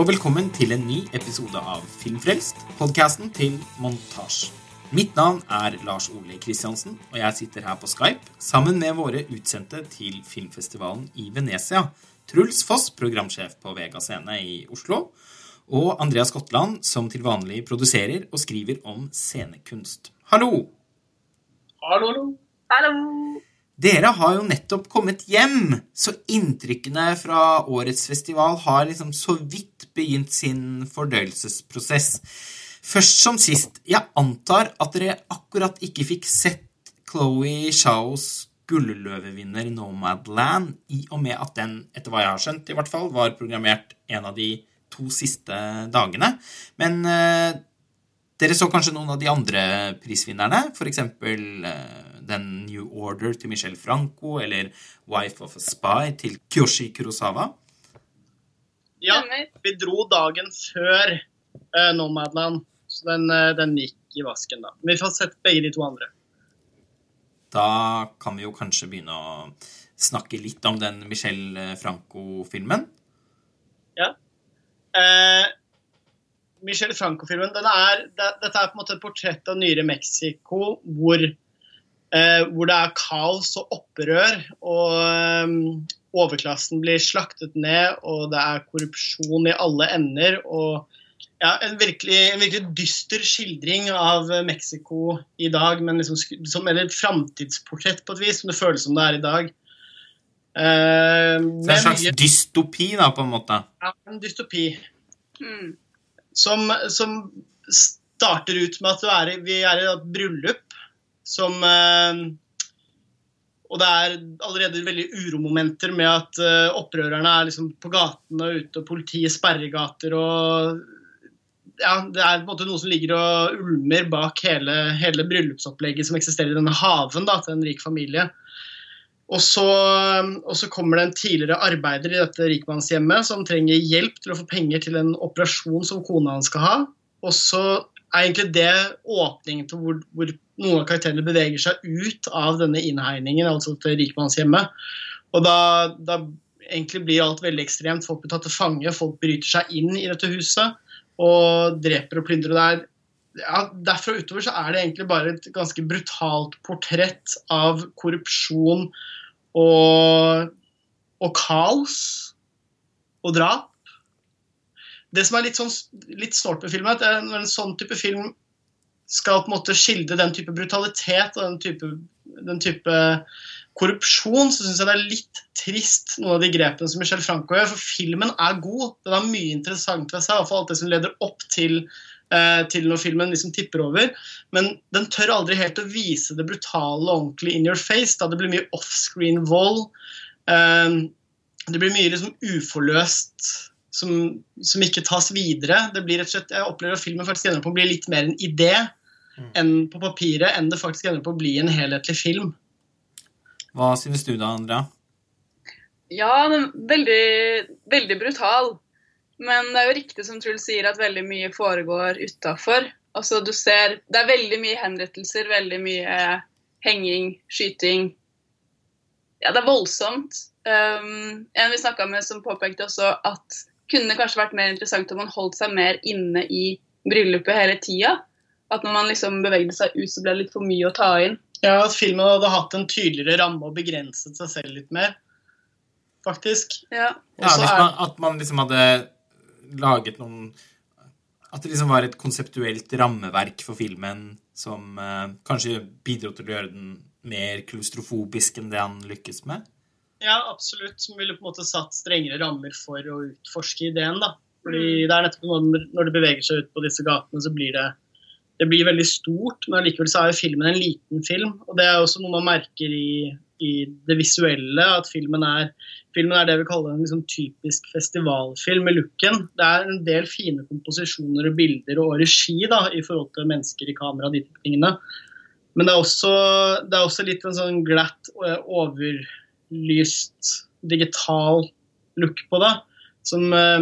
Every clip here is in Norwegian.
og velkommen til en ny episode av Filmfrelst, podkasten til Montasj. Mitt navn er Lars Ole Kristiansen, og jeg sitter her på Skype sammen med våre utsendte til filmfestivalen i Venezia. Truls Foss, programsjef på Vega Scene i Oslo, og Andreas Skotland, som til vanlig produserer og skriver om scenekunst. Hallo! Hallo, hallo. Hallo! Dere har jo nettopp kommet hjem, så inntrykkene fra årets festival har liksom så vidt begynt sin fordøyelsesprosess. Først som sist, jeg antar at dere akkurat ikke fikk sett Chloé Shaos gulløvevinner Nomadland, i og med at den, etter hva jeg har skjønt, i hvert fall, var programmert en av de to siste dagene. Men eh, dere så kanskje noen av de andre prisvinnerne, f.eks. Eh, den New Order til Michel Franco eller Wife of a Spy til Kyoshi Kurosawa? Ja, vi dro dagen før uh, Nomadland, så den, uh, den gikk i vasken da. Men vi får sett begge de to andre. Da kan vi jo kanskje begynne å snakke litt om den Michel Franco-filmen. Ja. Eh, Michel Franco-filmen, den er, det, dette er på en måte et portrett av nyere Mexico, hvor, eh, hvor det er kaos og opprør, og eh, overklassen blir slaktet ned, og det er korrupsjon i alle ender, og ja, en virkelig, en virkelig dyster skildring av Mexico i dag, men liksom, som eller et framtidsportrett på et vis, som det føles som det er i dag. Eh, Så en slags mye- dystopi, da, på en måte. ja, en dystopi Mm. som, som starter ut med at du er, vi er i et bryllup som eh, Og det er allerede veldig uromomenter med at eh, opprørerne er liksom på gatene og ute, og politiet sperrer gater og ja, Det er på en måte noe som ligger og ulmer bak hele, hele bryllupsopplegget som eksisterer i denne haven da, til en rik familie. Og så, og så kommer det en tidligere arbeider i dette rikmannshjemmet som trenger hjelp til å få penger til en operasjon som kona hans skal ha. Og så er egentlig det åpningen til hvor, hvor noen av karakterene beveger seg ut av denne innhegningen, altså til rikmannshjemmet. Og da, da egentlig blir alt veldig ekstremt. Folk blir tatt til fange, folk bryter seg inn i dette huset og dreper og plyndrer. Der. er ja, Derfra utover så er det egentlig bare et ganske brutalt portrett av korrupsjon og, og kaos og drap. Det som er litt, sånn, litt snålt med filmen, er at når en sånn type film skal på en måte skildre den type brutalitet og den type, den type korrupsjon, så syns jeg det er litt trist, noen av de grepene som Michel Franco gjør. For filmen er god. Den har mye interessant ved seg, iallfall alt det som leder opp til eh, til når filmen liksom tipper over. Men den tør aldri helt å vise det brutale og ordentlig in your face. da Det blir mye offscreen vold. Eh, det blir mye liksom uforløst som, som ikke tas videre. Det blir rett og slett, Jeg opplever at filmen faktisk ender på å bli litt mer en idé enn på papiret, enn det faktisk ender på å bli en helhetlig film. Hva synes du da, Andrea? Ja, den er veldig, veldig brutal. Men det er jo riktig som Truls sier, at veldig mye foregår utafor. Altså, du ser Det er veldig mye henrettelser, veldig mye henging, skyting. Ja, det er voldsomt. Um, en vi snakka med, som påpekte også at kunne det kanskje vært mer interessant om man holdt seg mer inne i bryllupet hele tida. At når man liksom bevegde seg ut, så ble det litt for mye å ta inn. Ja, At filmen hadde hatt en tydeligere ramme og begrenset seg selv litt mer. Faktisk. Ja. Ja, hvis man, At man liksom hadde laget noen At det liksom var et konseptuelt rammeverk for filmen som eh, kanskje bidro til å gjøre den mer klaustrofobisk enn det han lykkes med? Ja, absolutt. Som ville på en måte satt strengere rammer for å utforske ideen. da. Fordi det er nettopp når, det beveger seg ut på disse gatene, så blir det det blir veldig stort, men allikevel så er jo filmen en liten film. Og det er også noe man merker i, i det visuelle, at filmen er, filmen er det vi kaller en liksom typisk festivalfilm med looken. Det er en del fine komposisjoner og bilder og regi da, i forhold til mennesker i kamera og de tingene. Men det er også, det er også litt en sånn glatt, eh, overlyst, digital look på det. Som, eh,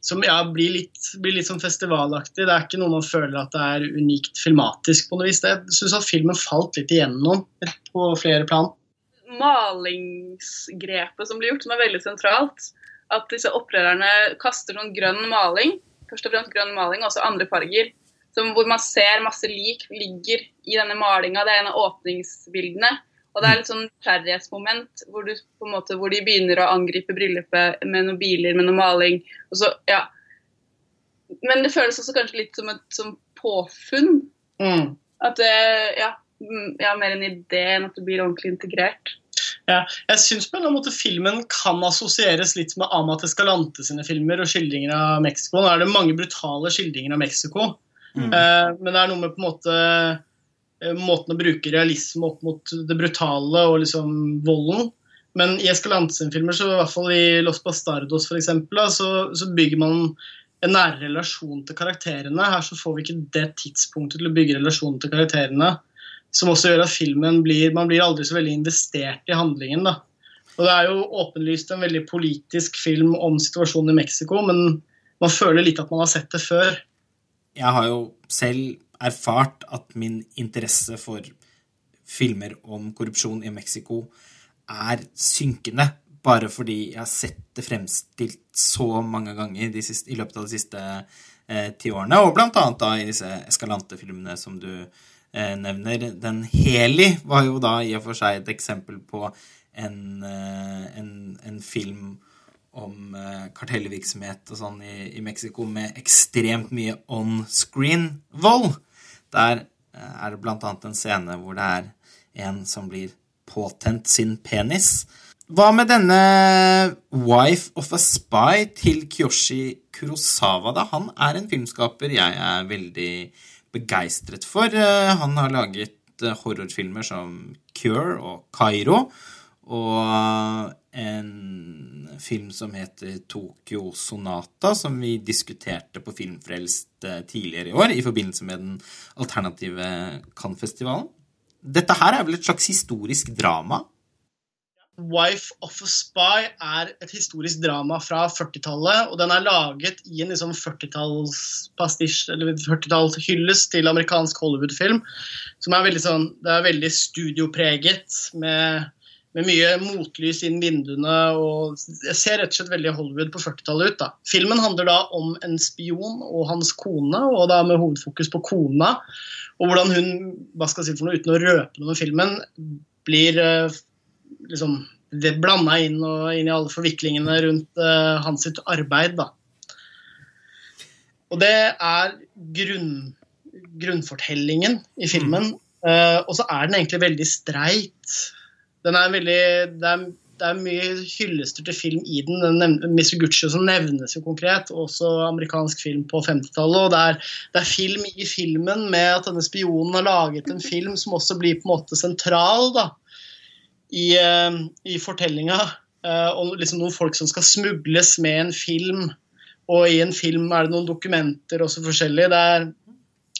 som ja, blir, litt, blir litt sånn festivalaktig. Det er ikke noe man føler at det er unikt filmatisk på noe vis. Jeg syns at filmen falt litt igjennom på flere plan. malingsgrepet som blir gjort, som er veldig sentralt. at disse opprørerne kaster noen grønn maling, først og fremst grønn maling, og også andre farger, som, hvor man ser masse lik ligger i denne malinga. Det er en av åpningsbildene. Og det er litt sånn nysgjerrighetsmoment hvor, du, på en måte, hvor de begynner å angripe bryllupet med noen biler, med noe maling. Og så, ja. Men det føles også kanskje litt som et som påfunn. Mm. At det ja, mm, ja, mer en idé enn at det blir ordentlig integrert. Ja, jeg syns på en eller annen måte filmen kan assosieres litt med Amat Escalante sine filmer og skildringer av Mexico. Nå er det mange brutale skildringer av Mexico, Mm. eh, men det er noe med på en måte måten å bruke realisme opp mot det brutale og liksom volden. Men i Escalante sine filmer, så i hvert fall i Los Bastardos eksempel, så, så bygger man en nære relasjon til karakterene. Her så får vi ikke det tidspunktet til å bygge relasjonen til karakterene. Som også gjør at filmen blir Man blir aldri så veldig investert i handlingen. da. Og Det er jo åpenlyst en veldig politisk film om situasjonen i Mexico, men man føler litt at man har sett det før. Jeg har jo selv erfart at min interesse for filmer om korrupsjon i Mexico er synkende. Bare fordi jeg har sett det fremstilt så mange ganger siste, i løpet av de siste eh, ti årene. Og blant annet da i disse Escalante-filmene som du eh, nevner. Den Heli var jo da i og for seg et eksempel på en, eh, en, en film om eh, kartellvirksomhet og sånn i, i Mexico med ekstremt mye on-screen-vold. Der eh, er det blant annet en scene hvor det er en som blir påtent sin penis. Hva med denne Wife of a Spy til Kyoshi Kurosawa, da? Han er en filmskaper jeg er veldig begeistret for. Eh, Han har laget horrorfilmer som Cure og Kairo, og en film som heter Tokyo Sonata, som vi diskuterte på Filmfrelst eh, tidligere i år i forbindelse med den alternative Cannes-festivalen. Dette her er vel et slags historisk drama? Wife of a Spy er et historisk drama fra 40-tallet, og den er laget i en liksom 40-tallspastisj, eller 40-tallshyllest til amerikansk Hollywood-film, som er veldig sånn Det er veldig studiopreget, med, med mye motlys inn vinduene, og jeg ser rett og slett veldig Hollywood på 40-tallet ut, da. Filmen handler da om en spion og hans kone, og da med hovedfokus på kona, og hvordan hun, hva skal jeg si for noe, uten å røpe noe med filmen, blir eh, liksom blanda inn, inn i alle forviklingene rundt uh, hans sitt arbeid. Da. Og det er grunn, grunnfortellingen i filmen. Uh, og så er den egentlig veldig streit. Den er veldig, det, er, det er mye hyllester til film i den. den nevner, Mizuguchi som nevnes jo konkret, også amerikansk film på 50-tallet. Og det er, det er film i filmen med at denne spionen har laget en film som også blir på en måte sentral. da i, uh, i fortellinga. Og liksom noen folk som skal smugles med en film. Og i en film er det noen dokumenter også forskjellig. Det er,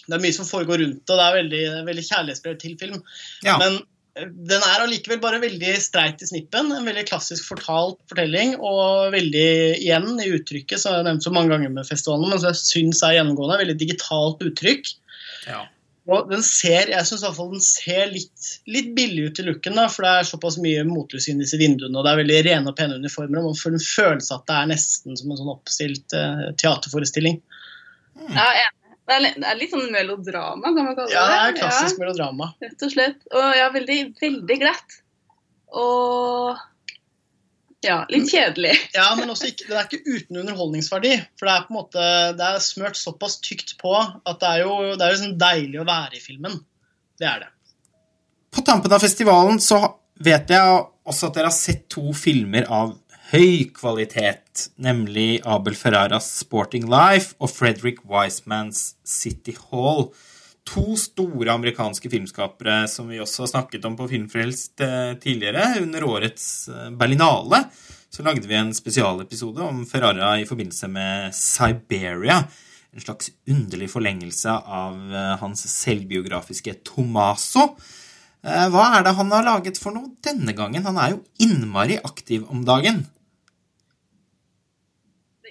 det er mye som foregår rundt det, og det er veldig, veldig kjærlighetsbrev til film. Ja. Men den er allikevel bare veldig streit i snippen. En veldig klassisk fortalt fortelling, og veldig igjen i uttrykket, som jeg har nevnt så mange ganger med festivalen, men som jeg syns er gjennomgående, veldig digitalt uttrykk. Ja. Og den ser, jeg synes i hvert fall den ser litt, litt billig ut i looken, da, for det er såpass mye motlys inn i disse vinduene, og det er veldig rene og pene uniformer. og Man får en følelse at det er nesten som en sånn oppstilt uh, teaterforestilling. Ja, jeg. Det er det er litt sånn melodrama, kan man kalle det. Ja, det er klassisk melodrama. Rett og slett. Og ja, veldig, veldig glatt. Og ja, litt kjedelig. Ja, men også ikke, det er ikke uten underholdningsverdi. For det er på en måte, det er smørt såpass tykt på at det er jo, det er jo sånn deilig å være i filmen. Det er det. På tampen av festivalen så vet jeg også at dere har sett to filmer av høy kvalitet, nemlig Abel Ferraras Sporting Life og Frederick Wisemans City Hall. To store amerikanske filmskapere som vi også har snakket om på Filmfrelst eh, tidligere. Under årets eh, Berlinale så lagde vi en spesialepisode om Ferrara i forbindelse med Siberia. En slags underlig forlengelse av eh, hans selvbiografiske Tomaso. Hva er det han har laget for noe denne gangen? Han er jo innmari aktiv om dagen.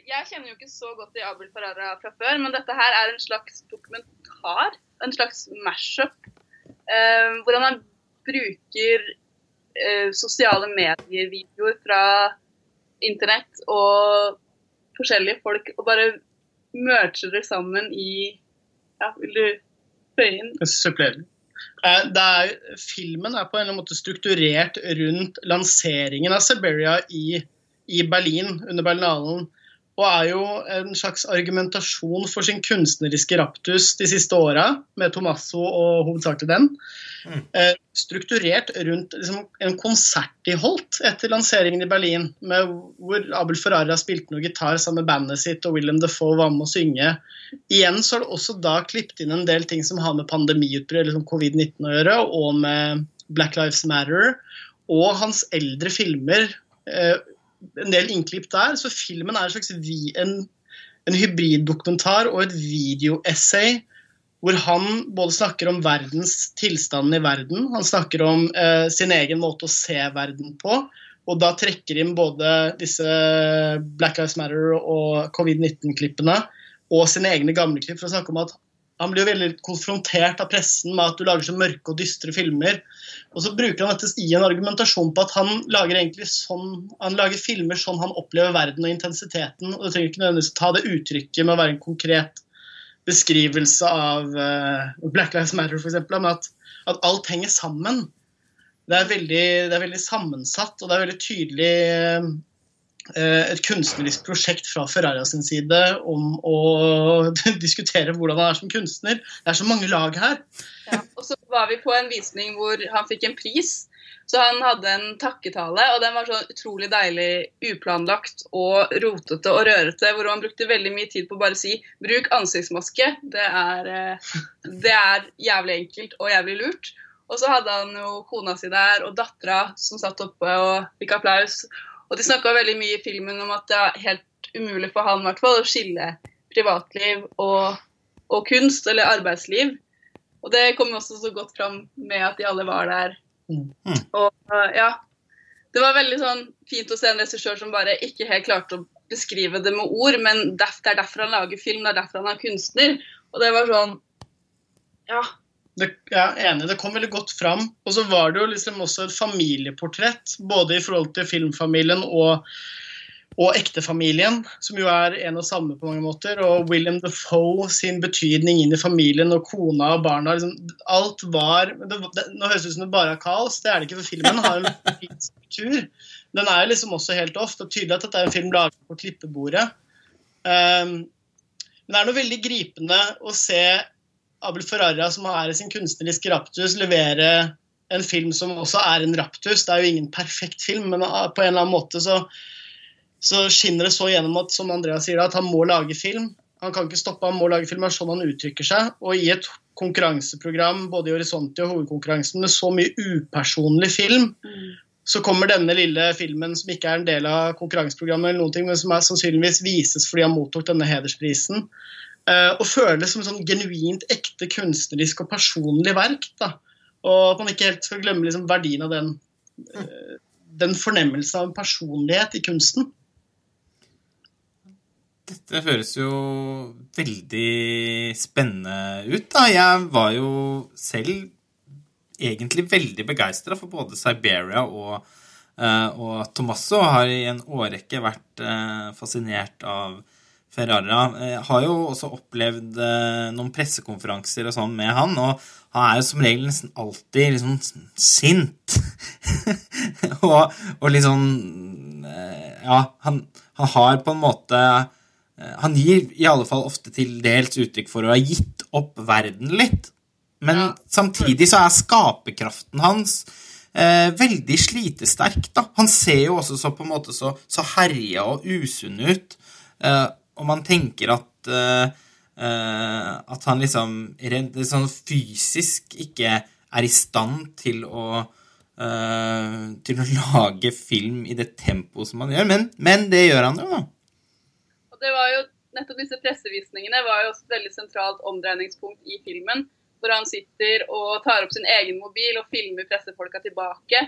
Jeg kjenner jo ikke så godt til Abel Ferrara fra før, men dette her er en slags dokumentar. En slags mash-up. Eh, hvordan han bruker eh, sosiale medier-videoer fra internett og forskjellige folk og bare merger det sammen i Ja, vil du føye inn? Supplerende. Eh, er, filmen er på en eller annen måte strukturert rundt lanseringen av Siberia i, i Berlin under Berlinalen. Og er jo en slags argumentasjon for sin kunstneriske raptus de siste åra, med Tomasso og hovedsakelig den. Mm. Eh, strukturert rundt liksom, en konsert de holdt etter lanseringen i Berlin, med, hvor Abel Ferrara spilte noe gitar sammen med bandet sitt, og William Defoe var med å synge. Igjen så har det også da klippet inn en del ting som har med pandemiutbrudd, liksom covid-19 å gjøre, og med Black Lives Matter, og hans eldre filmer. En del innklipp der, så filmen er en slags en, en hybriddokumentar og et videoessay hvor han både snakker om verdens tilstanden i verden, han snakker om eh, sin egen måte å se verden på, og da trekker inn både disse Black Lives Matter og covid-19-klippene og sine egne gamle klipp for å snakke om at han blir jo veldig konfrontert av pressen med at du lager så mørke og dystre filmer. Og så bruker han dette i en argumentasjon på at han lager sånn, han lager filmer sånn han opplever verden og intensiteten. og Du trenger ikke nødvendigvis ta det uttrykket med å være en konkret beskrivelse av uh, Black Lives Matter, f.eks., men at, at, alt henger sammen. Det er, veldig, det er veldig sammensatt, og det er veldig tydelig Eh, et kunstnerisk prosjekt fra Ferrara sin side om å diskutere hvordan han er som kunstner. Det er så mange lag her. Ja, og så var vi på en visning hvor han fikk en pris. Så han hadde en takketale, og den var så utrolig deilig uplanlagt og rotete og rørete, hvor han brukte veldig mye tid på å bare si 'bruk ansiktsmaske'. Det er, eh, det er jævlig enkelt og jævlig lurt. Og så hadde han jo kona si der og dattera som satt oppe og fikk applaus. Og de snakka veldig mye i filmen om at det er helt umulig for han hvert fall, å skille privatliv og, og, kunst, eller arbeidsliv. Og det kom også så godt fram med at de alle var der. Mm. Og ja, det var veldig sånn fint å se en regissør som bare ikke helt klarte å beskrive det med ord, men det er derfor han lager film, det er derfor han er kunstner. Og det var sånn Ja, det, ja, enig. Det kom veldig godt fram. Og så var det jo liksom også et familieportrett, både i forhold til filmfamilien og, og ektefamilien, som jo er en og samme på mange måter. Og William Defoe sin betydning inn i familien og kona og barna. Liksom, alt var det, det, Nå høres det ut som det bare er kaos, det er det ikke, for filmen har en fin struktur. Den er liksom også helt off. Det er tydelig at dette er en film laget på klippebordet. Um, men det er noe veldig gripende å se Abel Ferrara, som er i sin kunstneriske raptus, levere en film som også er en raptus. Det er jo ingen perfekt film, men på en eller annen måte så, så skinner det så gjennom at, som Andreas sier, at han må lage film. Han kan ikke stoppe, han må lage film. Det er sånn han uttrykker seg. Og i et konkurranseprogram både i Horisonti og hovedkonkurransen med så mye upersonlig film, så kommer denne lille filmen som ikke er en del av konkurranseprogrammet, eller noen ting, men som er sannsynligvis vises fordi han mottok denne hedersprisen. Uh, og føles som et sånn genuint ekte kunstnerisk og personlig verk. Da. Og at man ikke helt skal glemme liksom, verdien av den, uh, den fornemmelsen av personlighet i kunsten. Dette høres jo veldig spennende ut, da. Jeg var jo selv egentlig veldig begeistra for både Siberia og, uh, og Tomasso. Har i en årrekke vært fascinert av Ferrara eh, har jo også opplevd eh, noen pressekonferanser og sånn med han, og han er jo som regel nesten alltid liksom sint. og, og liksom Ja, han, han, har på en måte Han gir i alle fall ofte til dels uttrykk for å ha gitt opp verden litt. Men ja. samtidig så er skaperkraften hans eh, veldig slitesterk. da. Han ser jo også så på en måte så, så herja og usunn ut. Eh, og man tenker at uh, uh, at han liksom rent sånn fysisk ikke er i stand til å uh, til å lage film i det tempoet som han gjør, men, men, det gjør han jo, da. Og det var jo nettopp disse pressevisningene var jo også et veldig sentralt omdreiningspunkt i filmen. Hvor han sitter og tar opp sin egen mobil og filmer pressefolka tilbake.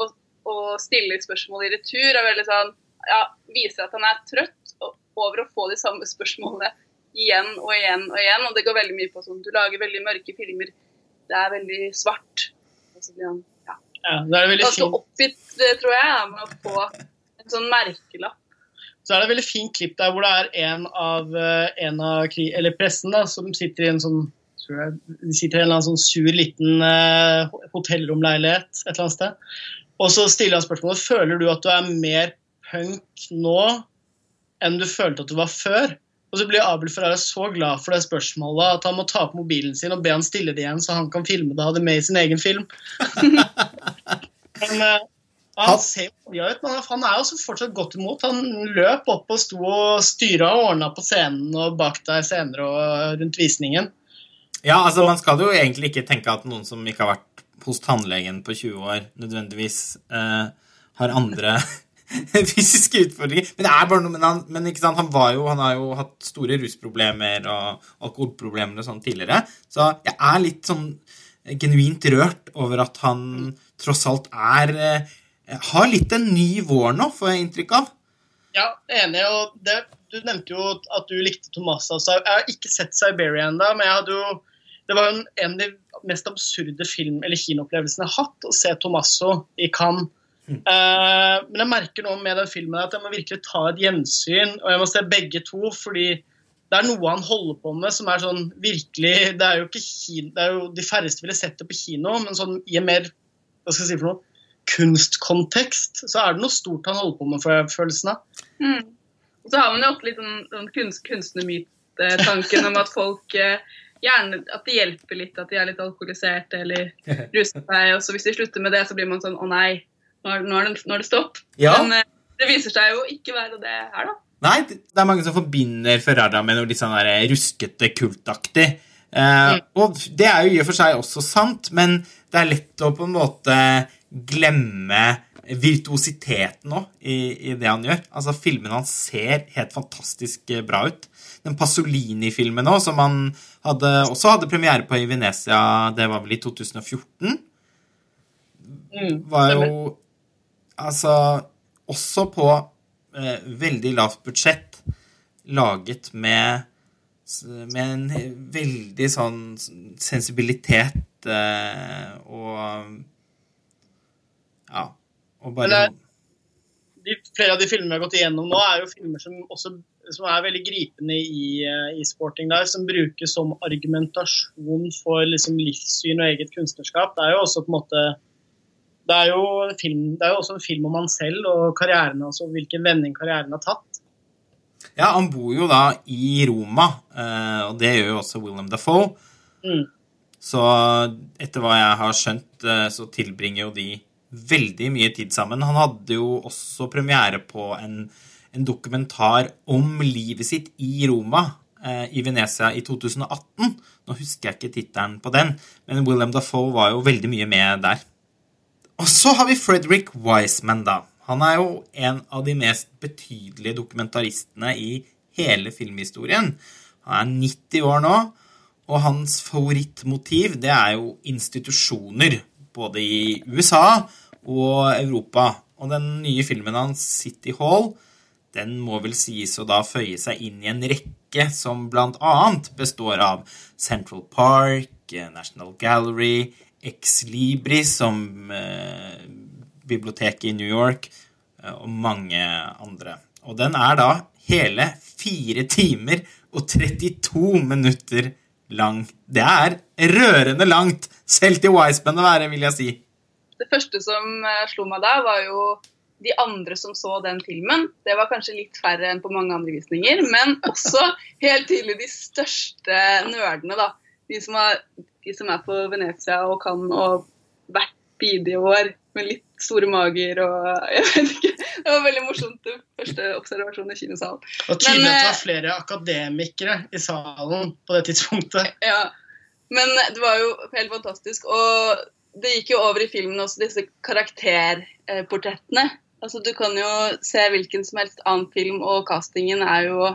Og, og stiller spørsmål i retur. og veldig sånn, ja, Viser at han er trøtt og, over å få de samme spørsmålene igjen og igjen og igjen. Og det går veldig mye på sånn Du lager veldig mørke filmer. Det er veldig svart. Og så blir han ja. ja det er veldig Ganske oppgitt, tror jeg, med å få en sånn merkelapp Så er det et veldig fint klipp der hvor det er en av, eh, en av krig, eller pressen da, som sitter i en sånn tror jeg, de sitter i en eller annen sånn sur liten eh, hotellromleilighet et eller annet sted. Og så stiller han spørsmålet føler du at du er mer punk nå enn du følte at du var før. Og så blir Abel Ferrara så glad for det spørsmålet at han må ta opp mobilen sin og be han stille det igjen, så han kan filme det og ha det med i sin egen film. men uh, han ser jo bra ut, men han er jo fortsatt godt imot. Han løp opp og sto og styra og ordna på scenen og bak deg senere og rundt visningen. Ja, altså Man skal jo egentlig ikke tenke at noen som ikke har vært hos tannlegen på 20 år, nødvendigvis uh, har andre fysiske utfordringer. Men det er bare noe men han, men sant, han, jo, han har jo hatt store rusproblemer og alkoholproblemer og sånn tidligere. Så jeg er litt sånn genuint rørt over at han tross alt er eh, Har litt en ny vår nå, får jeg inntrykk av. Ja, enig. og det, Du nevnte jo at du likte Tomasa. Altså. jeg har ikke sett Siberia ennå, men jeg hadde jo det var jo en, en av de mest absurde film- eller kinoopplevelsene jeg har hatt, å se Tomasso i Cannes. Eh, men jeg merker nå med den filmen at jeg må virkelig ta et gjensyn, og jeg må se begge to, fordi det er noe han holder på med som er sånn virkelig Det er jo ikke kino, det er jo De færreste ville sett det på kino, men sånn i en mer hva skal jeg si for noe, kunstkontekst så er det noe stort han holder på med, får jeg følelsen av. Mm. Og så har man jo ofte litt sånn, sånn kunst, kunstnermyte-tanken om at folk eh, gjerne At det hjelper litt at de er litt alkoholiserte eller ruser seg. Og så hvis de slutter med det, så blir man sånn Å nei, nå er, det, nå er det stopp. Ja. Men eh, det viser seg jo ikke være det her, da. Nei, det er mange som forbinder Ferrara med noe litt sånn der ruskete, kultaktig. Eh, og det er jo i og for seg også sant, men det er lett å på en måte glemme virtuositeten òg i, i det han gjør. Altså, Filmene hans ser helt fantastisk eh, bra ut. Den Pasolini-filmen òg, som han hadde, også hadde premiere på i Venezia, det var vel i 2014, Mm, var jo altså også på eh, veldig lavt budsjett laget med med en veldig sånn sensibilitet eh, og ja og bare er, de, flere av de filmene vi har gått igjennom nå, er jo filmer som, også, som er veldig gripende i, eh, i Sporting der, som brukes som argumentasjon for liksom, livssyn og eget kunstnerskap. Det er jo også på en måte det er, jo film, det er jo også en film om han selv og karrieren hans og hvilken vending karrieren har tatt. Ja, han bor jo da i Roma, eh, og det gjør jo også William Dafoe. Mm. Så etter hva jeg har skjønt, eh, så tilbringer jo de veldig mye tid sammen. Han hadde jo også premiere på en, en dokumentar om livet sitt i Roma eh, i Venezia i 2018. Nå husker jeg ikke tittelen på den, men William Dafoe var jo veldig mye med der. Og så har vi Frederick Wiseman, da. Han er jo en av de mest betydelige dokumentaristene i hele filmhistorien. Han er 90 år nå, og hans favorittmotiv det er jo institusjoner. Både i USA og Europa. Og den nye filmen hans, City Hall, den må vel sies å da føye seg inn i en rekke som blant annet består av Central Park, National Gallery, Ex Libris som eh, biblioteket i New York eh, og mange andre. Og den er da hele fire timer og 32 minutter lang. Det er rørende langt, selv til Wiseman å være, vil jeg si. Det første som eh, slo meg da, var jo de andre som så den filmen. Det var kanskje litt færre enn på mange andre visninger, men også helt tydelig de største nerdene, da. De som er, de som er på Venezia og kan og hvert bidige år med litt store mager og jeg vet ikke. Det var veldig morsomt. det Første observasjon i kinosalen. Og tydelig at det eh, var flere akademikere i salen på det tidspunktet. Ja, men det var jo helt fantastisk. Og det gikk jo over i filmen også, disse karakterportrettene. Altså, du kan jo se hvilken som helst annen film, og castingen er jo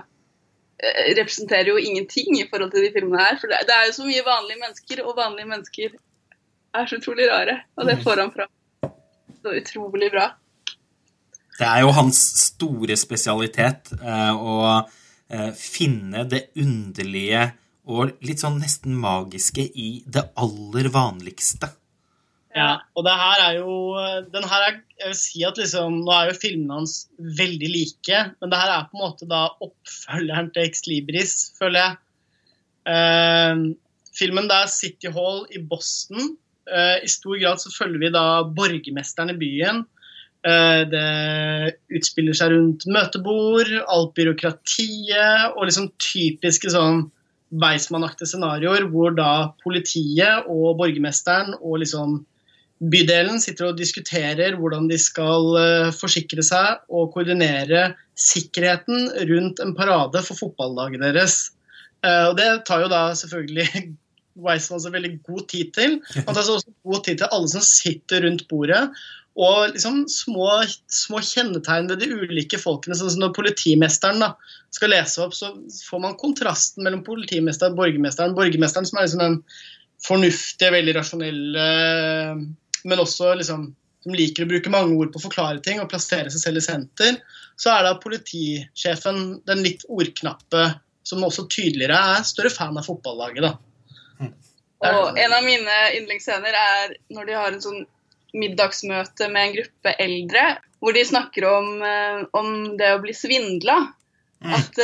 representerer jo ingenting i forhold til de filmene her. For det, er jo så mye vanlige mennesker, og vanlige mennesker er så utrolig rare. Og det får han fram så utrolig bra. Det er jo hans store spesialitet eh, å eh, finne det underlige og litt sånn nesten magiske i det aller vanligste. Ja, og det her er jo den her er, jeg vil si at liksom, Nå er jo filmene hans veldig like, men det her er på en måte da oppfølgeren til Ex Libris, føler jeg. Uh, filmen det er City Hall i Boston. Uh, I stor grad så følger vi da borgermesteren i byen. Uh, det utspiller seg rundt møtebord, alt byråkratiet og liksom typiske sånn Weissmann-aktige scenarioer hvor da politiet og borgermesteren og liksom bydelen sitter og diskuterer hvordan de skal uh, forsikre seg og koordinere sikkerheten rundt en parade for fotballaget deres. Uh, og Det tar jo da selvfølgelig Weissmann så veldig god tid til. Han tar så også god tid til alle som sitter rundt bordet. Og liksom små, små kjennetegn ved de ulike folkene. sånn som Når politimesteren da, skal lese opp, så får man kontrasten mellom politimesteren og borgermesteren. Borgermesteren som er liksom den fornuftige, veldig rasjonelle men også liksom, som liker å bruke mange ord på å forklare ting og plassere seg selv i senter, så er da politisjefen den litt ordknappe, som også tydeligere er større fan av fotballaget. da. Og En av mine yndlingsscener er når de har en sånn middagsmøte med en gruppe eldre, hvor de snakker om, eh, om det å bli svindla. At,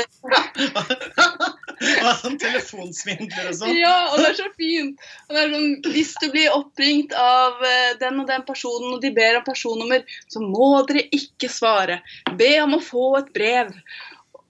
uh, sånn telefonsvindler og sånn. Ja, og det er så fint. Det er sånn, hvis du blir oppringt av uh, den og den personen, og de ber om personnummer, så må dere ikke svare. Be om å få et brev.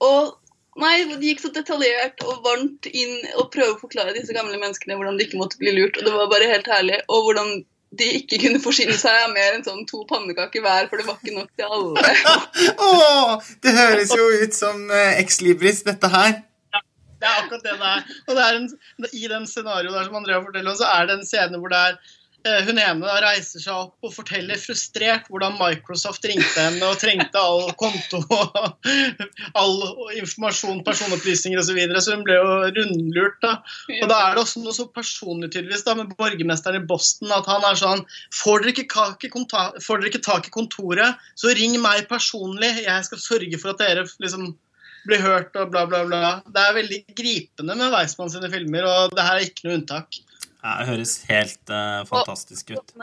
Og Nei, de gikk så detaljert og varmt inn og prøvde å forklare disse gamle menneskene hvordan de ikke måtte bli lurt. Og det var bare helt herlig. Og hvordan de ikke kunne forsyne seg av mer enn sånn to pannekaker hver, for det var ikke nok til alle. Åh, det høres jo ut som uh, Ex Libris, dette her. Ja, det er akkurat det det er. Og det er en, i den scenarioet der som Andrea forteller om, så er det en scene hvor det er Eh, hun ene reiser seg opp og forteller frustrert hvordan Microsoft ringte henne og trengte all konto all informasjon, personopplysninger osv. Så, videre, så hun ble jo rundlurt. da. Og da er det også noe så personlig tydeligvis da, med borgermesteren i Boston at han er sånn Får dere får dere ikke tak i kontoret, så ring meg personlig. Jeg skal sørge for at dere liksom blir hørt og bla, bla, bla. Det er veldig gripende med Weissmann sine filmer, og det her er ikke noe unntak. Ja, det høres helt uh, fantastisk ut. Og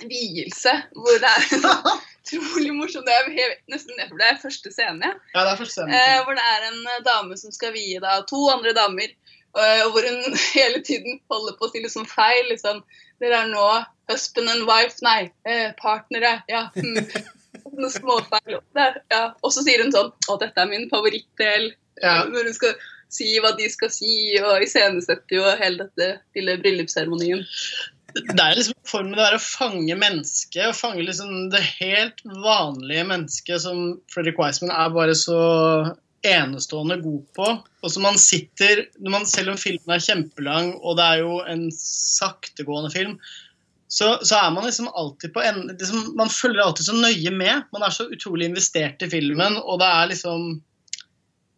en vielse hvor det er utrolig morsomt. Det er helt, nesten det er første scene. Ja, det er første scene. Eh, hvor det er en eh, dame som skal vie da, to andre damer. Og hvor hun hele tiden holder på å si litt sånn feil. liksom, Dere er nå husband and wife. Nei, eh, partnere. Ja. Mm. Noen småfeil. Ja. Og så sier hun sånn Å, dette er min favorittdel. Ja. Når hun skal si hva de skal si, og iscenesetter jo hele dette lille bryllupsseremonien. Det er liksom formen det er å fange mennesket, å fange liksom det helt vanlige mennesket som Fredrik Wiseman er bare så enestående god på. Og som man sitter, man, Selv om filmen er kjempelang, og det er jo en saktegående film, så, så, er man liksom alltid på en liksom, Man følger alltid så nøye med. Man er så utrolig investert i filmen, og det er liksom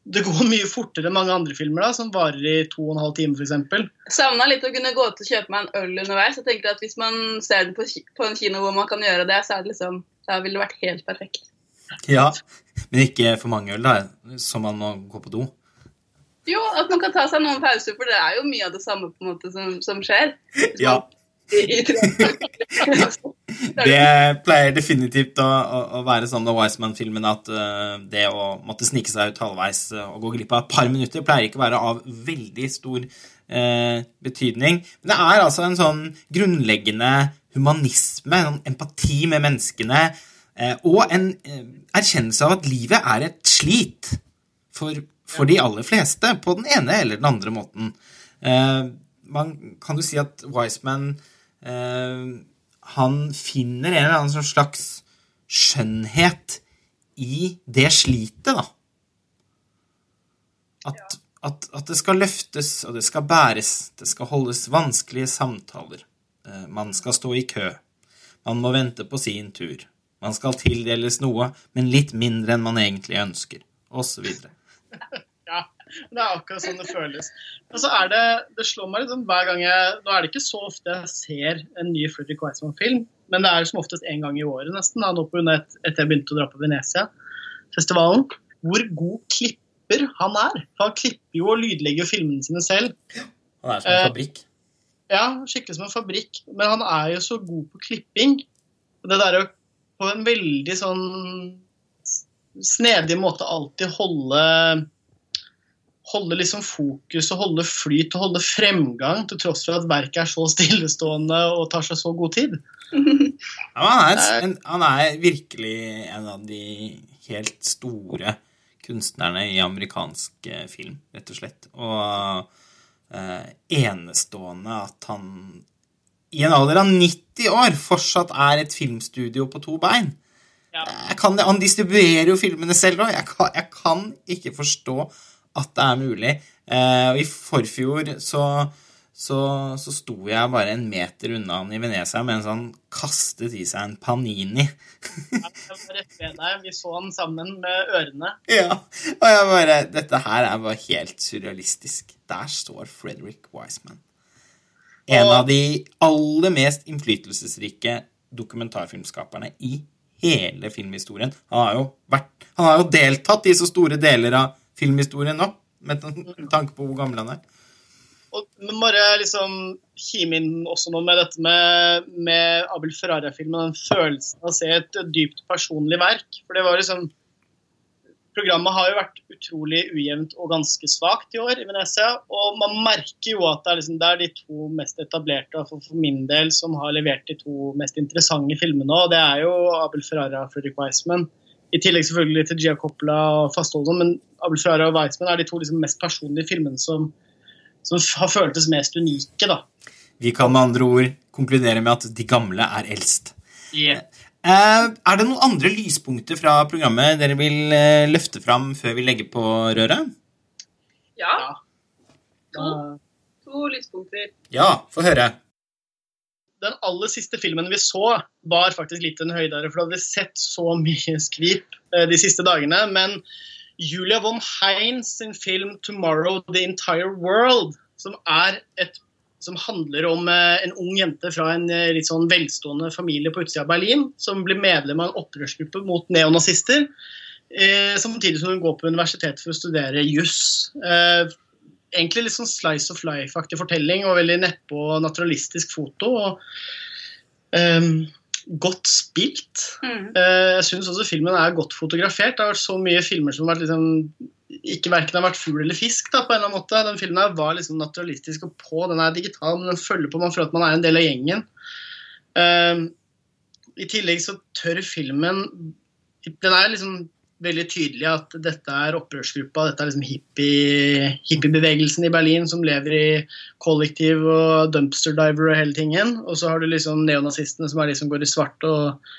det går mye fortere enn mange andre filmer da, som varer i to og en halv time f.eks. Savna litt å kunne gå til å kjøpe meg en øl underveis. Jeg tenker at Hvis man ser det på, på en kino hvor man kan gjøre det, så er det liksom, da ville det vært helt perfekt. Ja, men ikke for mange øl, da, så man må gå på do. Jo, at man kan ta seg noen pauser, for det er jo mye av det samme på en måte som, som skjer. Ja. Det pleier definitivt å, å, å være sånn med Wiseman-filmen at uh, det å måtte snike seg ut halvveis uh, og gå glipp av et par minutter pleier ikke å være av veldig stor uh, betydning. Men det er altså en sånn grunnleggende humanisme, en empati med menneskene, og en erkjennelse av at livet er et slit for, for, de aller fleste, på den ene eller den andre måten. man kan jo si at Wiseman han finner en eller annen slags skjønnhet i det slitet, da. At, at, at, det skal løftes, og det skal bæres. Det skal holdes vanskelige samtaler. Eh, man skal stå i kø. Man må vente på sin tur. Man skal tildeles noe, men litt mindre enn man egentlig ønsker, osv. Det er akkurat sånn det føles. Og så er det, det slår meg litt sånn hver gang jeg Nå er det ikke så ofte jeg ser en ny Fredrik Weissman-film, men det er som oftest én gang i året nesten, da, nå på grunn av etter jeg begynte å dra på Venezia-festivalen. Hvor god klipper han er. For han klipper jo og lydlegger jo filmene sine selv. Han er som en eh, fabrikk. Ja, skikkelig som en fabrikk. Men han er jo så god på klipping. Og det der jo på en veldig sånn snedig måte alltid holde holde liksom fokus og holde flyt og holde fremgang, til tross for at verket er så stillestående og tar seg så god tid. Ja, han, er, han er virkelig en av de helt store kunstnerne i amerikansk eh, film, rett og slett. Og eh, enestående at han i en alder av 90 år fortsatt er et filmstudio på to bein. Ja. Kan, han distribuerer jo filmene selv òg. Jeg, jeg, kan ikke forstå at det er mulig. Eh, og i forfjor så, så, så sto jeg bare en meter unna han i Venezia mens han kastet i seg en panini. ja, jeg var rett ved deg. Vi så han sammen med ørene. Ja, og jeg bare Dette her er bare helt surrealistisk. Der står Frederick Wiseman. En Og- av de aller mest innflytelsesrike dokumentarfilmskaperne i hele filmhistorien. Han har jo, vært, han har jo deltatt i så store deler av filmhistorien nå, med tanke på hvor gammel han er. Og men bare liksom kime inn også noe med dette med, med Abel Ferrara-filmen. Den følelsen av å se et dypt personlig verk. For det var liksom Programmet har jo vært utrolig ujevnt og ganske svakt i år i Venezia. Og man merker jo at det er, liksom, det er de to mest etablerte, for, for min del, som har levert de to mest interessante filmene. Og det er jo Abel Ferrara og Fredrik Weissman. I tillegg selvfølgelig til Gia Coppola og Fastholden, men Abel Ferrara og Weissman er de to liksom, mest personlige filmene som, som har føltes mest unike, da. Vi kan med andre ord konkludere med at de gamle er eldst. Yeah. Eh, er det noen andre lyspunkter fra programmet dere vil eh, løfte fram før vi legger på røret? Ja, Ja. to, to lyspunkter. Ja, få høre. Den aller siste filmen vi så, var faktisk litt en høydere, for da hadde vi sett så mye skvip eh, de siste dagene. Men Julia von Heinz sin film 'Tomorrow The Entire World', som et som handler om eh, en ung jente fra en eh, litt sånn velstående familie på utsida av Berlin, som blir medlem av en opprørsgruppe mot neonazister. Samtidig som hun går på universitetet for å studere juss. Egentlig litt sånn slice of life-aktig fortelling og veldig nedpå naturalistisk foto. og um, Godt spilt. Mm. Uh, jeg syns også filmen er godt fotografert. Det har vært så mye filmer som har vært liksom, ikke verken har vært fugl eller fisk. da, på en eller annen måte. Den filmen her var liksom naturalistisk og på. Den er digital, men den følger på. Man føler at man er en del av gjengen. Uh, I tillegg så tør filmen Den er liksom veldig tydelig at dette er opprørsgruppa, dette er liksom hippie, hippiebevegelsen i Berlin som lever i kollektiv og dumpster diver og hele tingen. Og så har du liksom neonazistene som er de som går i svart og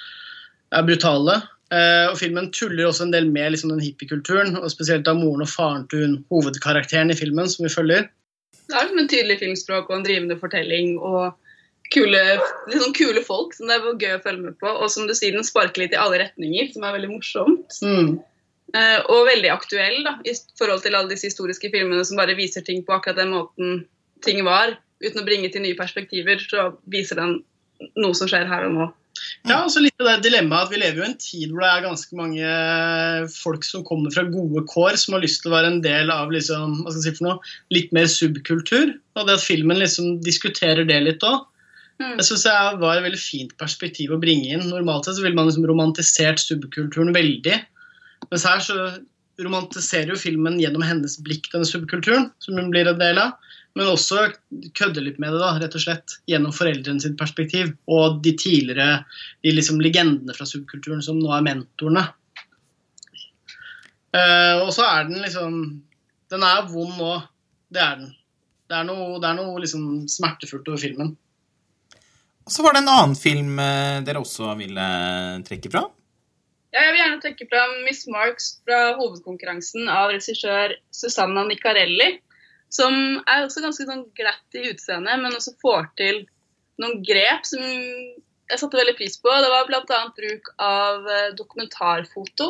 er brutale. Eh, og filmen tuller også en del med liksom, den hippiekulturen, og spesielt av moren og faren til hun hovedkarakteren i filmen, som vi følger. Det er liksom en tydelig filmspråk og en drivende fortelling og kule, sånn kule folk som det er gøy å følge med på. Og som du sier, den sparker litt i alle retninger, som er veldig morsomt. Mm. Uh, og veldig aktuell da, i forhold til alle disse historiske filmene som bare viser ting på akkurat den måten ting var, uten å bringe til nye perspektiver. Så viser den noe som skjer her og nå. Ja, og så litt av det dilemmaet at Vi lever jo i en tid hvor det er ganske mange folk som kommer fra gode kår, som har lyst til å være en del av liksom, hva skal jeg si for noe, litt mer subkultur. Og det at filmen liksom diskuterer det litt òg. Mm. Jeg synes det var et veldig fint perspektiv å bringe inn. Normalt sett så ville man liksom romantisert subkulturen veldig. Mens her så romantiserer jo filmen gjennom hennes blikk denne subkulturen, som hun blir en del av. Men også kødder litt med det, da, rett og slett, gjennom foreldrene sitt perspektiv. Og de tidligere de liksom legendene fra subkulturen som nå er mentorene. Uh, og så er den liksom Den er vond nå. Det er den. Det er noe, det er noe liksom smertefullt over filmen. Og så var det en annen film eh, dere også ville trekke fra. Ja, jeg vil gjerne trekke fram Miss Marks fra hovedkonkurransen av regissør Susanna Nicarelli. Som er også ganske sånn glatt i utseendet, men også får til noen grep som jeg satte veldig pris på. Det var bl.a. bruk av eh, dokumentarfoto.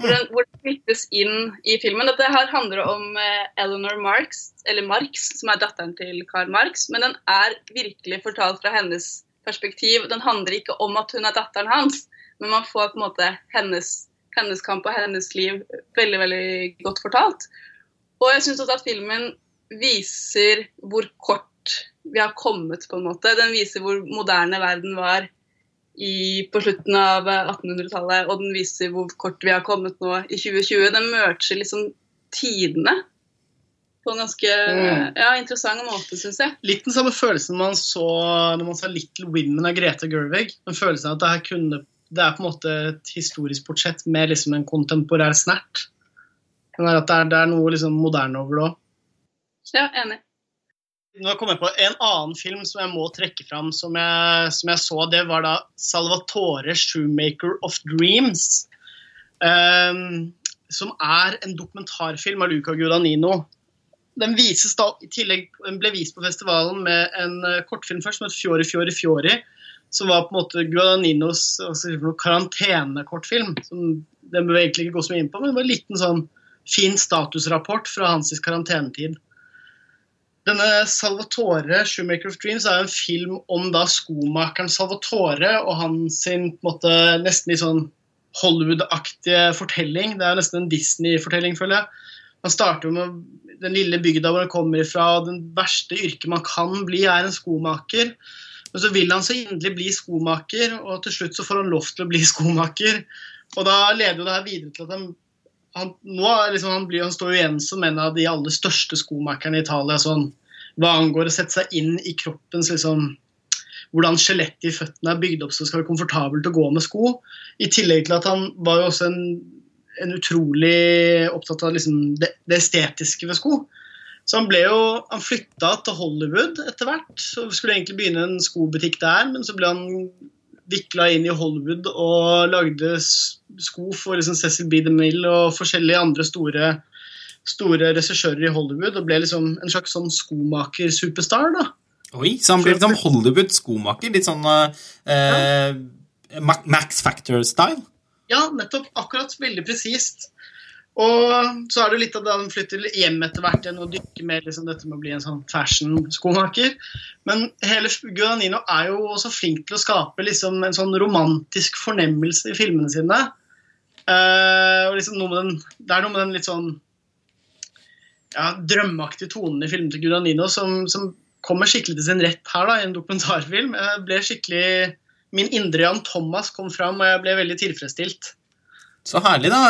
Hvor, den, knyttes inn i filmen. Dette her handler om eh, Eleanor Marx, eller Marx, som er datteren til Karl Marx. Men den er virkelig fortalt fra hennes perspektiv. Den handler ikke om at hun er datteren hans, men man får på en måte hennes, hennes kamp og hennes liv veldig veldig godt fortalt. Og jeg syns også at filmen viser hvor kort vi har kommet, på en måte. Den viser hvor moderne verden var i, på slutten av 1800-tallet, og den viser hvor kort vi har kommet nå i 2020. Den merger liksom tidene på en ganske Mm. ja, interessant måte, syns jeg. Litt den samme følelsen man så når man sa 'Little Women' av Grete Gerwig. Den følelsen av at det her kunne det er på en måte et historisk portrett med liksom en kontemporær snert. Men at det er, det er noe liksom moderne over det òg. Ja, enig. Nå kom jeg på En annen film som jeg må trekke fram, som jeg, som jeg så, det var da 'Salvatore Shoemaker of Dreams'. Um, som er en dokumentarfilm av Luca Guadagnino. Den vises da, i tillegg, den ble vist på festivalen med en eh, kortfilm først som het 'Fiori Fiori Fiori'. Som var på en måte Guadagninos altså, karantenekortfilm. som Den bør egentlig ikke gå så mye inn på, men det var en liten sånn fin statusrapport fra hans karantenetid. Denne Salvatore, 'Shoemaker of Dreams', er en film om da skomakeren Salvatore og hans sin, måte, nesten litt sånn Hollywood-aktige fortelling. Det er nesten en Disney-fortelling, føler jeg. Han starter med den lille bygda hvor han kommer ifra, og den verste yrket man kan bli, er en skomaker. Men så vil han så inderlig bli skomaker, og til slutt så får han lov til å bli skomaker. Og da leder jo det her videre til at han han, nå liksom, han, blir, han står jo igjen som en av de aller største skomakerne i Italia sånn, hva angår å sette seg inn i kroppens liksom, Hvordan skjelettet i føttene er bygd opp så det skal være komfortabelt å gå med sko. I tillegg til at han var jo også en, en utrolig opptatt av liksom, det, det estetiske ved sko. Så han ble jo, han flytta til Hollywood etter hvert. så Skulle egentlig begynne en skobutikk der, men så ble han vikla inn i Hollywood og lagde sko for liksom Cecil B. DeMille og forskjellige andre store, store regissører i Hollywood. Og ble liksom en slags sånn skomaker-superstar. da. Oi, så han blir litt sånn Hollywood-skomaker. Litt sånn eh, ja. Max Factor-style. Ja, nettopp. Akkurat. Veldig presist. Og så er det jo litt av det han flytter hjem etter hvert igjen og dykker mer liksom dette med å bli en sånn fashion-skomaker. Men hele Guadagnino er jo også flink til å skape liksom en sånn romantisk fornemmelse i filmene sine. Uh, og liksom med den, det er noe med den litt sånn ja, drømmeaktige tonen i filmen til Guadagnino som, som kommer skikkelig til sin rett her da, i en dokumentarfilm. Jeg ble skikkelig Min indre Jan Thomas kom fram, og jeg ble veldig tilfredsstilt. Så herlig, da.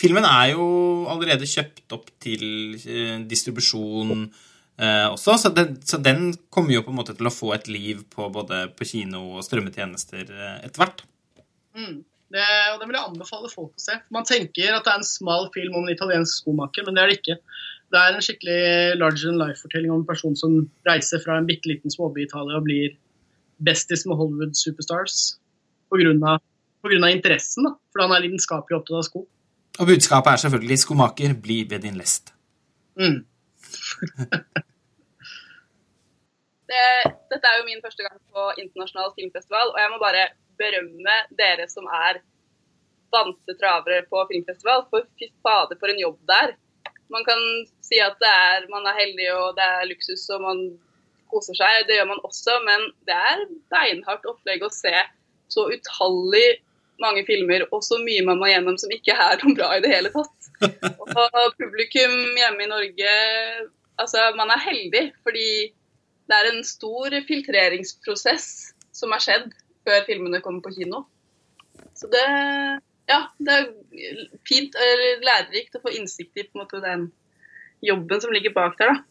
Filmen er jo allerede kjøpt opp til eh, distribusjon eh, også, så den, så den kommer jo på en måte til å få et liv på både på kino og strømmetjenester eh, etter hvert. Mm. Det, og det vil jeg anbefale folk å se. Man tenker at det er en smal film om en italiensk skomaker, men det er det ikke. Det er en skikkelig larger than life-fortelling om en person som reiser fra en bitte liten småby i Italia og blir bestis med Hollywood superstars på av interessen, da. fordi han er lidenskapelig opptatt av sko. Og budskapet er selvfølgelig 'skomaker, bli ved din lest'. Mm. Det, dette er jo min første gang på internasjonal filmfestival, og jeg må bare berømme dere som er vante travere på filmfestival, for fy fader, for en jobb der. Man kan si at det er, man er heldig og det er luksus og man koser seg, det gjør man også, men det er beinhardt opplegg å se så utallig mange filmer og så mye man må gjennom som ikke er noe bra i det hele tatt. Og publikum hjemme i Norge Altså, man er heldig fordi det er en stor filtreringsprosess som har skjedd før filmene kommer på kino. Så det Ja, det er fint og lærerikt å få innsikt i på en måte den jobben som ligger bak der, da.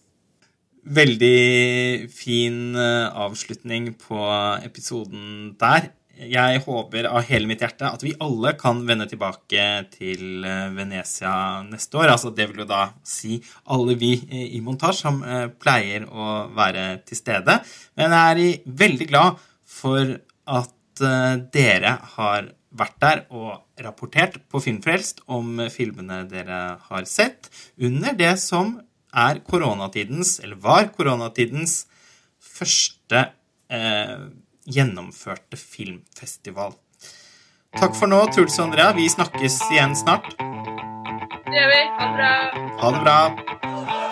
Veldig fin eh, avslutning på episoden der. Jeg håper av hele mitt hjerte at vi alle kan vende tilbake til eh, Venezia neste år. Altså det vil jo da si alle vi eh, i montasje som eh, pleier å være til stede. Men jeg er veldig glad for at dere har vært der og rapportert på Filmfrelst om filmene dere har sett under det som er koronatidens, eller var koronatidens, første eh, gjennomførte filmfestival. Takk for nå, Truls og Andrea. Vi snakkes igjen snart. Det gjør vi. Ha det bra. Ha det bra.